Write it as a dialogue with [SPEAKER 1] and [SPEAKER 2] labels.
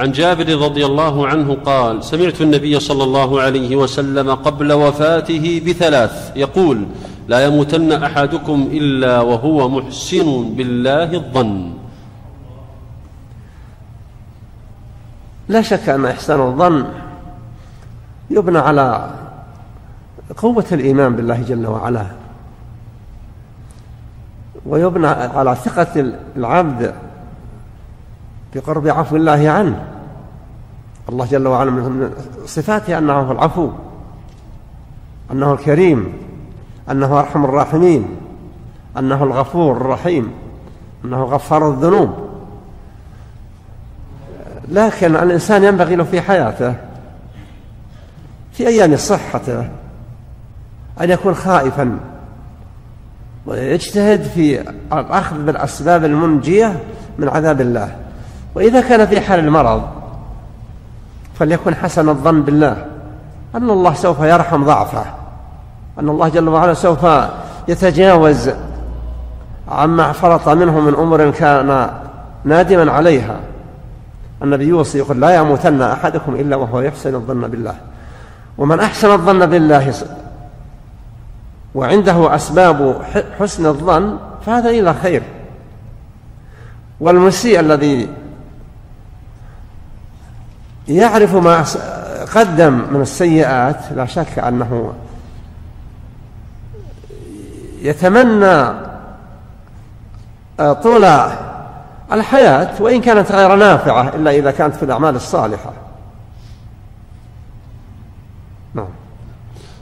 [SPEAKER 1] عن جابر رضي الله عنه قال سمعت النبي صلى الله عليه وسلم قبل وفاته بثلاث يقول لا يموتن أحدكم إلا وهو محسن بالله الظن.
[SPEAKER 2] لا شك أن إحسان الظن يبنى على قوة الإيمان بالله جل وعلا ويبنى على ثقة العبد بقرب عفو الله عنه. الله جل وعلا من صفاته هو العفو أنه الكريم أنه أرحم الراحمين أنه الغفور الرحيم أنه غفار الذنوب. لكن الإنسان ينبغي له في حياته في أيام صحته أن يكون خائفا ويجتهد في الأخذ بالأسباب المنجية من عذاب الله. وإذا كان في حال المرض فليكن حسن الظن بالله. أن الله سوف يرحم ضعفه. أن الله جل وعلا سوف يتجاوز عما فرط منه من أمور كان نادما عليها. النبي يوصي يقول لا يموتن أحدكم إلا وهو يحسن الظن بالله. ومن أحسن الظن بالله وعنده أسباب حسن الظن فهذا إلى خير. والمسيء الذي يعرف ما قدم من السيئات لا شك أنه يتمنى طول الحياة وإن كانت غير نافعة إلا إذا كانت في الأعمال الصالحة. نعم.